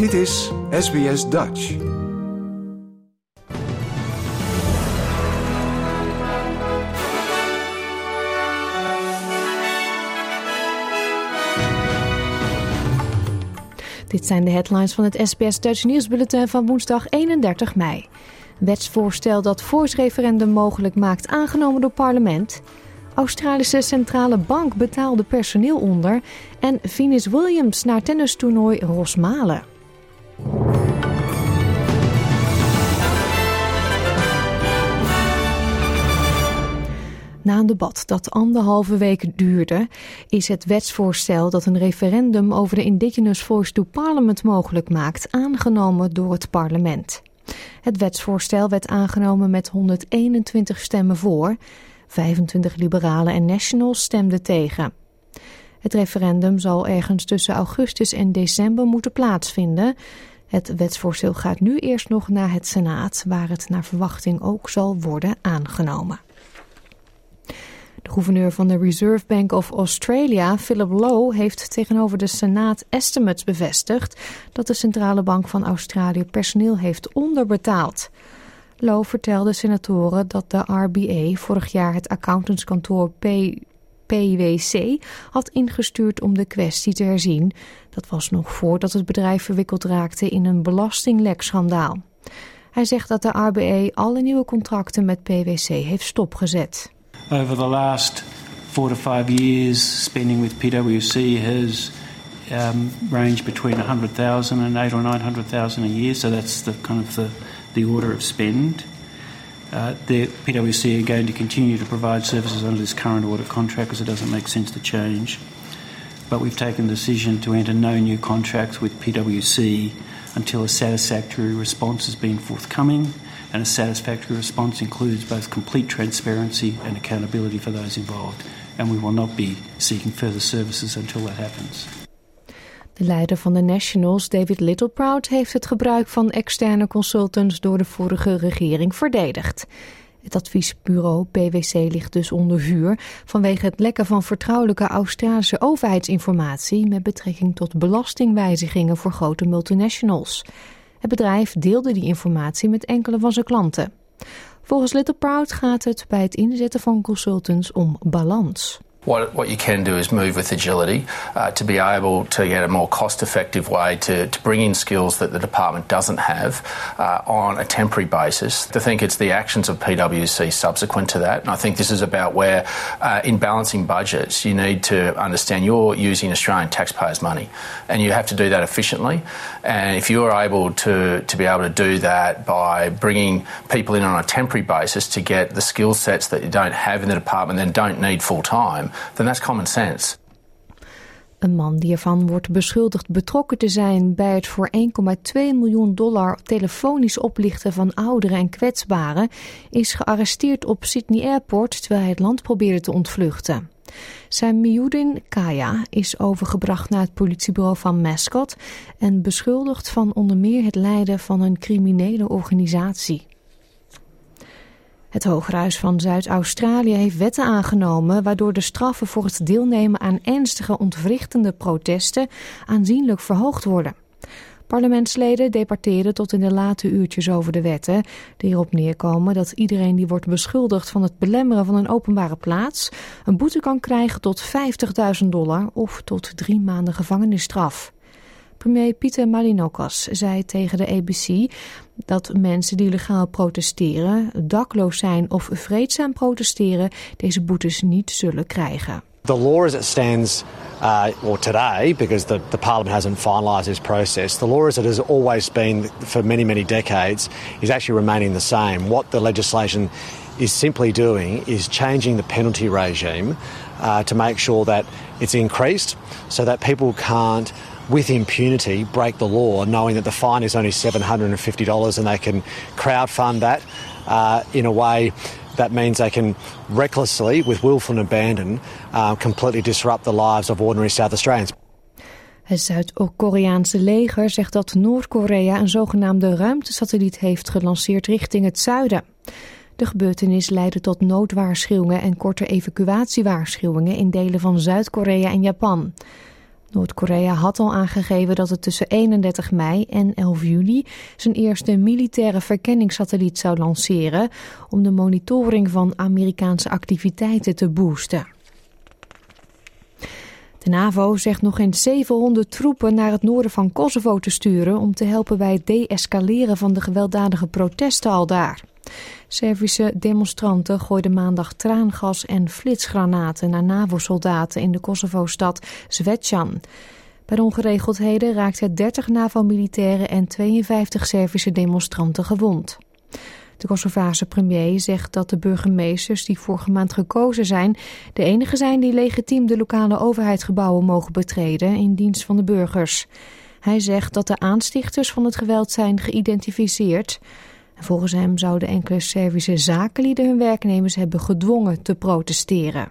Dit is SBS Dutch. Dit zijn de headlines van het SBS Dutch nieuwsbulletin van woensdag 31 mei. Wetsvoorstel dat voorsreferendum mogelijk maakt aangenomen door parlement. Australische Centrale Bank betaalde personeel onder. En Venus Williams naar tennistoernooi Rosmalen. Na een debat dat anderhalve week duurde, is het wetsvoorstel dat een referendum over de Indigenous Voice to Parliament mogelijk maakt aangenomen door het parlement. Het wetsvoorstel werd aangenomen met 121 stemmen voor, 25 liberalen en nationals stemden tegen. Het referendum zal ergens tussen augustus en december moeten plaatsvinden. Het wetsvoorstel gaat nu eerst nog naar het Senaat, waar het naar verwachting ook zal worden aangenomen. De gouverneur van de Reserve Bank of Australia, Philip Lowe, heeft tegenover de Senaat estimates bevestigd dat de Centrale Bank van Australië personeel heeft onderbetaald. Lowe vertelde senatoren dat de RBA vorig jaar het accountantskantoor P PwC had ingestuurd om de kwestie te herzien. Dat was nog voordat het bedrijf verwikkeld raakte in een belastinglekschandaal. Hij zegt dat de RBA alle nieuwe contracten met PwC heeft stopgezet. over the last four to five years, spending with PwC has um, ranged between 100,000 and eight or 900,000 a year. So that's the kind of the, the order of spend. Uh, the PwC are going to continue to provide services under this current audit contract because it doesn't make sense to change. But we've taken the decision to enter no new contracts with PwC until a satisfactory response has been forthcoming and a satisfactory response includes both complete transparency and accountability for those involved. And we will not be seeking further services until that happens. De leider van de Nationals, David Littleproud, heeft het gebruik van externe consultants door de vorige regering verdedigd. Het adviesbureau PwC ligt dus onder vuur vanwege het lekken van vertrouwelijke Australische overheidsinformatie met betrekking tot belastingwijzigingen voor grote multinationals. Het bedrijf deelde die informatie met enkele van zijn klanten. Volgens Little Proud gaat het bij het inzetten van consultants om balans. What, what you can do is move with agility uh, to be able to get a more cost effective way to, to bring in skills that the department doesn't have uh, on a temporary basis. I think it's the actions of PwC subsequent to that. And I think this is about where, uh, in balancing budgets, you need to understand you're using Australian taxpayers' money and you have to do that efficiently. And if you're able to, to be able to do that by bringing people in on a temporary basis to get the skill sets that you don't have in the department and don't need full time then common sense. Een man die ervan wordt beschuldigd betrokken te zijn bij het voor 1,2 miljoen dollar telefonisch oplichten van ouderen en kwetsbaren, is gearresteerd op Sydney Airport terwijl hij het land probeerde te ontvluchten. Samiuddin Kaya is overgebracht naar het politiebureau van Mascot en beschuldigd van onder meer het leiden van een criminele organisatie. Het Hogerhuis van Zuid-Australië heeft wetten aangenomen waardoor de straffen voor het deelnemen aan ernstige ontwrichtende protesten aanzienlijk verhoogd worden. Parlementsleden debatteren tot in de late uurtjes over de wetten, die erop neerkomen dat iedereen die wordt beschuldigd van het belemmeren van een openbare plaats een boete kan krijgen tot 50.000 dollar of tot drie maanden gevangenisstraf. Premier Pieter Malinokas zei tegen de ABC dat mensen die legaal protesteren, dakloos zijn of vreedzaam protesteren, deze boetes niet zullen krijgen. The law as it stands, uh, or today, because the, the Parliament hasn't finalised this process, the law as it has always been for many, many decades is actually remaining the same. What the legislation is simply doing is changing the penalty regime uh, to make sure that it's increased so that people can't with impunity break the law, knowing that the fine is only $750 and they can crowdfund that uh, in a way that means they can recklessly, with willful abandon, uh, completely disrupt the lives of ordinary South Australians. Het Zuid-Koreaanse leger zegt dat Noord-Korea een zogenaamde ruimtesatelliet heeft gelanceerd richting het zuiden. De gebeurtenis leidde tot noodwaarschuwingen en korte evacuatiewaarschuwingen in delen van Zuid-Korea en Japan. Noord-Korea had al aangegeven dat het tussen 31 mei en 11 juli zijn eerste militaire verkenningssatelliet zou lanceren om de monitoring van Amerikaanse activiteiten te boosten. De NAVO zegt nog eens 700 troepen naar het noorden van Kosovo te sturen om te helpen bij het deescaleren van de gewelddadige protesten al daar. Servische demonstranten gooiden maandag traangas en flitsgranaten naar NAVO-soldaten in de Kosovo-stad Zvečan. Bij de ongeregeldheden raakten 30 NAVO-militairen en 52 Servische demonstranten gewond. De Kosovaarse premier zegt dat de burgemeesters die vorige maand gekozen zijn... de enige zijn die legitiem de lokale overheidsgebouwen mogen betreden in dienst van de burgers. Hij zegt dat de aanstichters van het geweld zijn geïdentificeerd... Volgens hem zouden enkele Servische zakenlieden hun werknemers hebben gedwongen te protesteren.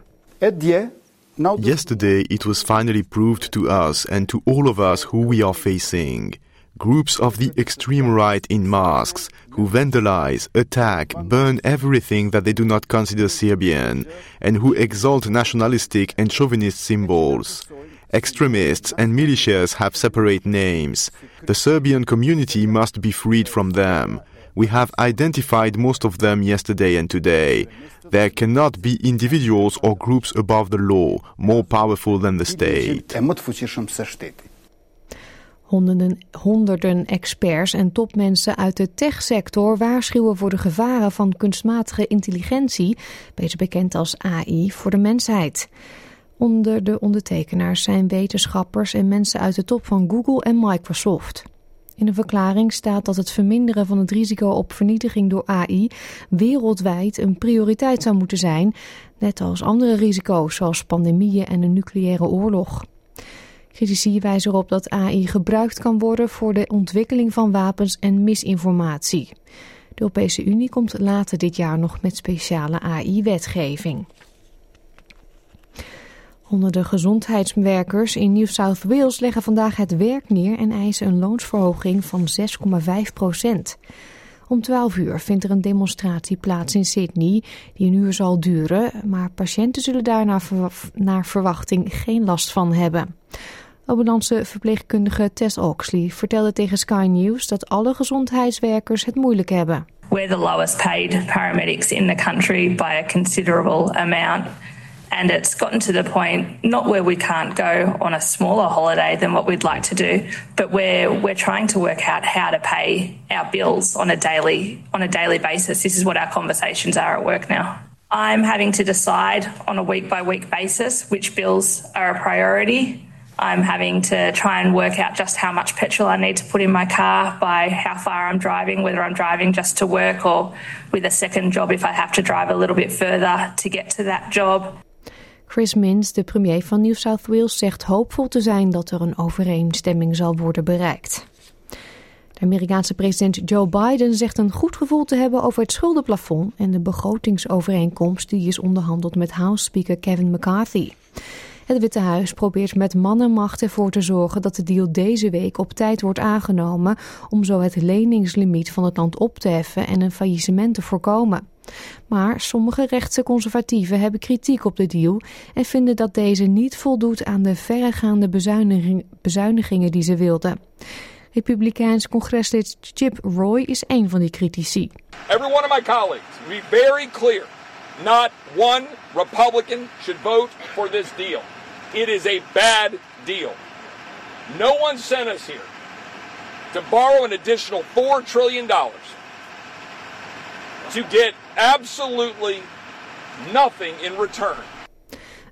Yesterday it was finally proved to us and to all of us who we are facing. Groups of the extreme right in masks who vandalize, attack, burn everything that they do not consider Serbian and who exalt nationalistic and chauvinist symbols. Extremists and militias have separate names. The Serbian community must be freed from them. We have identified most of them yesterday and today. There cannot be individuals or groups above the law, more powerful than the state. Honderden, honderden experts en topmensen uit de techsector waarschuwen voor de gevaren van kunstmatige intelligentie, beter bekend als AI, voor de mensheid. Onder de ondertekenaars zijn wetenschappers en mensen uit de top van Google en Microsoft. In de verklaring staat dat het verminderen van het risico op vernietiging door AI wereldwijd een prioriteit zou moeten zijn, net als andere risico's zoals pandemieën en een nucleaire oorlog. Critici wijzen erop dat AI gebruikt kan worden voor de ontwikkeling van wapens en misinformatie. De Europese Unie komt later dit jaar nog met speciale AI-wetgeving. Honderden gezondheidswerkers in New South Wales leggen vandaag het werk neer en eisen een loonsverhoging van 6,5 procent. Om 12 uur vindt er een demonstratie plaats in Sydney die een uur zal duren, maar patiënten zullen daar naar verwachting geen last van hebben. Ambulance verpleegkundige Tess Oxley vertelde tegen Sky News dat alle gezondheidswerkers het moeilijk hebben. We're the lowest paid paramedics in the country by a considerable amount. And it's gotten to the point not where we can't go on a smaller holiday than what we'd like to do, but where we're trying to work out how to pay our bills on a daily on a daily basis. This is what our conversations are at work now. I'm having to decide on a week by week basis which bills are a priority. I'm having to try and work out just how much petrol I need to put in my car by how far I'm driving, whether I'm driving just to work or with a second job if I have to drive a little bit further to get to that job. Chris Minns, de premier van New South Wales, zegt hoopvol te zijn dat er een overeenstemming zal worden bereikt. De Amerikaanse president Joe Biden zegt een goed gevoel te hebben over het schuldenplafond en de begrotingsovereenkomst die is onderhandeld met House Speaker Kevin McCarthy. Het Witte Huis probeert met man en macht ervoor te zorgen dat de deal deze week op tijd wordt aangenomen om zo het leningslimiet van het land op te heffen en een faillissement te voorkomen. Maar sommige rechtse conservatieven hebben kritiek op de deal en vinden dat deze niet voldoet aan de verregaande bezuiniging, bezuinigingen die ze wilden. Republikeins congreslid Chip Roy is een van die critici. Every one of my colleagues, be very clear. Not one Republican should vote for this deal. It is a bad deal. No one sent us here to borrow an additional $4 trillion to get absolutely nothing in return.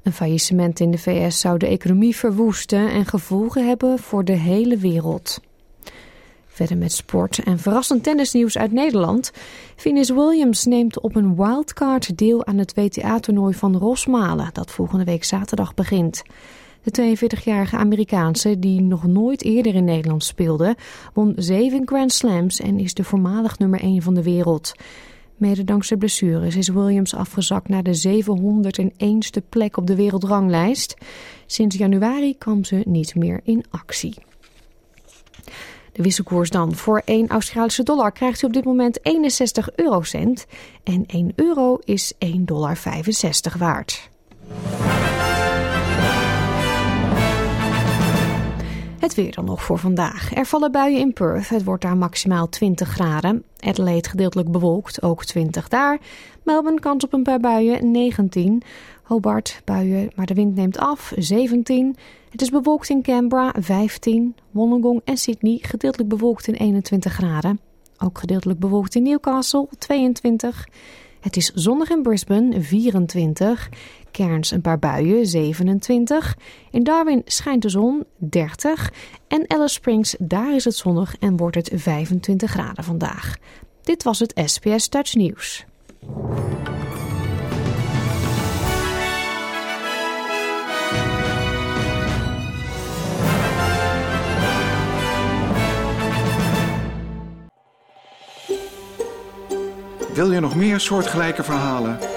Een faillissement in de VS zou de economie verwoesten en gevolgen hebben voor de hele wereld. Verder met sport en verrassend tennisnieuws uit Nederland. Venus Williams neemt op een wildcard deel aan het WTA-toernooi van Rosmalen, dat volgende week zaterdag begint. De 42-jarige Amerikaanse, die nog nooit eerder in Nederland speelde, won zeven Grand Slams en is de voormalig nummer 1 van de wereld. Mede dankzij blessures is Williams afgezakt naar de 701ste plek op de wereldranglijst. Sinds januari kwam ze niet meer in actie. De wisselkoers dan. Voor 1 Australische dollar krijgt u op dit moment 61 eurocent. En 1 euro is 1,65 dollar waard. Het weer dan nog voor vandaag. Er vallen buien in Perth. Het wordt daar maximaal 20 graden. Adelaide gedeeltelijk bewolkt, ook 20 daar. Melbourne kans op een paar buien, 19. Hobart buien, maar de wind neemt af, 17. Het is bewolkt in Canberra, 15. Wollongong en Sydney gedeeltelijk bewolkt in 21 graden. Ook gedeeltelijk bewolkt in Newcastle, 22. Het is zonnig in Brisbane, 24. Cairns een paar buien, 27. In Darwin schijnt de zon, 30. En Alice Springs, daar is het zonnig en wordt het 25 graden vandaag. Dit was het SPS Dutch Nieuws. Wil je nog meer soortgelijke verhalen?